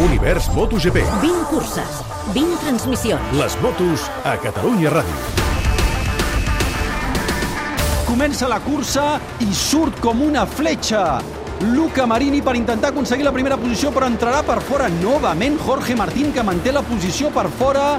Univers MotoGP. 20 curses, 20 transmissions. Les motos a Catalunya Ràdio. Comença la cursa i surt com una fletxa. Luca Marini per intentar aconseguir la primera posició, però entrarà per fora novament Jorge Martín, que manté la posició per fora.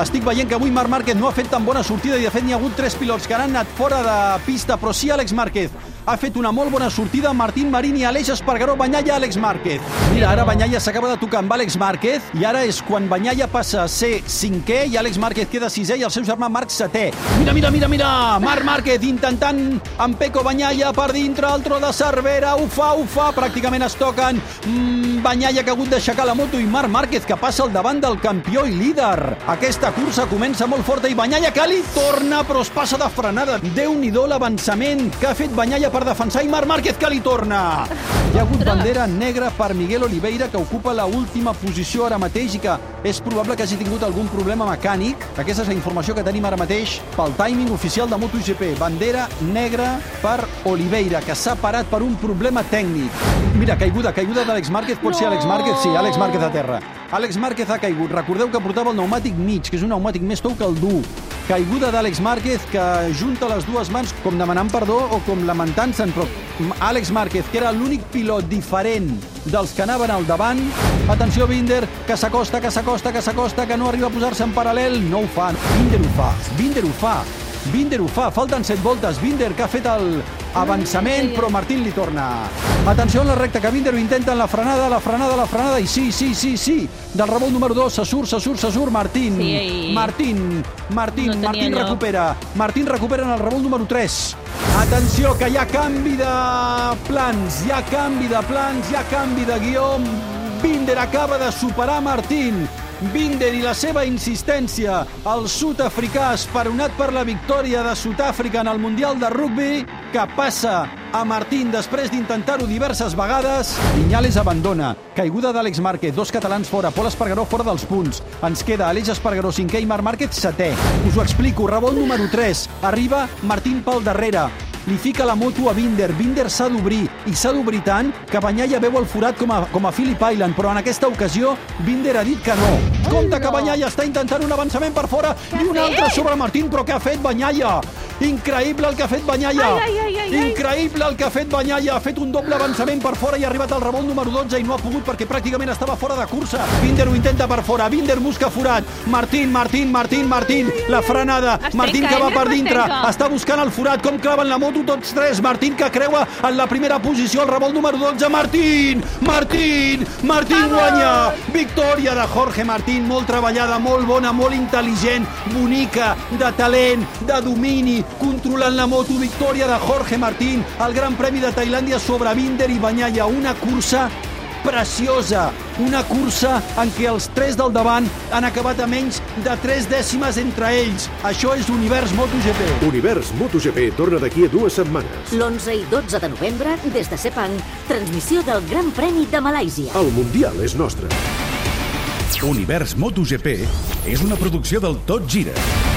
Estic veient que avui Marc Márquez no ha fet tan bona sortida i de fet n'hi ha hagut tres pilots que han anat fora de pista, però sí Àlex Márquez ha fet una molt bona sortida Martín Marini, Aleix Espargaró, Banyalla, Àlex Márquez. Mira, ara Banyalla s'acaba de tocar amb Àlex Márquez i ara és quan Banyalla passa a ser cinquè i Àlex Márquez queda sisè i el seu germà Marc setè. Mira, mira, mira, mira! Marc Márquez intentant amb Peco Banyalla per dintre, el tro de Cervera, ho fa, ho fa, pràcticament es toquen. Mm, Que ha hagut d'aixecar la moto i Marc Márquez que passa al davant del campió i líder. Aquesta cursa comença molt forta i Banyalla que li torna però es passa de frenada. Déu-n'hi-do l'avançament que ha fet Banyalla per defensar i Marc Márquez que li torna. Hi ha hagut bandera negra per Miguel Oliveira que ocupa la última posició ara mateix i que és probable que hagi tingut algun problema mecànic. Aquesta és la informació que tenim ara mateix pel timing oficial de MotoGP. Bandera negra per Oliveira, que s'ha parat per un problema tècnic. Mira, caiguda, caiguda d'Àlex Márquez. Pot ser Àlex Márquez? Sí, Àlex Márquez a terra. Àlex Márquez ha caigut. Recordeu que portava el pneumàtic mig, que és un pneumàtic més tou que el dur. Caiguda d'Àlex Márquez que junta les dues mans com demanant perdó o com lamentant-se'n, però Àlex Márquez, que era l'únic pilot diferent dels que anaven al davant. Atenció, Binder, que s'acosta, que s'acosta, que s'acosta, que no arriba a posar-se en paral·lel. No ho fa. Binder ho fa. Binder ho fa. Binder ho fa, falten 7 voltes. Binder que ha fet el avançament, però Martín li torna. Atenció en la recta, que Binder ho intenta en la frenada, la frenada, la frenada, i sí, sí, sí, sí. Del revolt número 2, se surt, se surt, se surt, Martín. Sí, i- Martín, Martín, No Martín lloc. recupera. Martín recupera en el revolt número 3. Atenció, que hi ha canvi de plans, hi ha canvi de plans, hi ha canvi de guió. Binder acaba de superar Martín. Binder i la seva insistència, el sud-africà esperonat per la victòria de Sud-àfrica en el Mundial de Rugby, que passa a Martín després d'intentar-ho diverses vegades. Vinyales abandona. Caiguda d'Àlex Márquez, dos catalans fora, Pol Espargaró fora dels punts. Ens queda Aleix Espargaró cinquè i Marc Márquez setè. Us ho explico, revolt número 3. Arriba Martín pel darrere li fica la moto a Binder. Binder s'ha d'obrir, i s'ha d'obrir tant que Banyalla veu el forat com a, com a Philip Island, però en aquesta ocasió Binder ha dit que no. Compte que Banyalla està intentant un avançament per fora i un altre sobre Martín, però què ha fet Banyalla? Increïble el que ha fet Banyalla. Ai, ai, ai, ai, ai. Increïble el que ha fet Banyalla. Ha fet un doble avançament per fora i ha arribat al revolt número 12 i no ha pogut perquè pràcticament estava fora de cursa. Binder ho intenta per fora. Binder busca forat. Martín, Martín, Martín, Martín. La frenada. Martín que caient, va per dintre. Està buscant el forat. Com claven la moto tots tres. Martín que creua en la primera posició. El revolt número 12. Martín! Martín! Martín guanya! Victòria de Jorge Martín. Molt treballada, molt bona, molt intel·ligent, bonica, de talent, de domini, controlant la moto. Victòria de Jorge Martín. El Gran Premi de Tailàndia sobre Binder i Banyalla. Una cursa preciosa, una cursa en què els tres del davant han acabat a menys de 3 dècimes entre ells. Això és Univers MotoGP. Univers MotoGP torna d'aquí a dues setmanes. L'11 i 12 de novembre, des de Sepang, transmissió del Gran Premi de Malàisia. El Mundial és nostre. Univers MotoGP és una producció del Tot Gira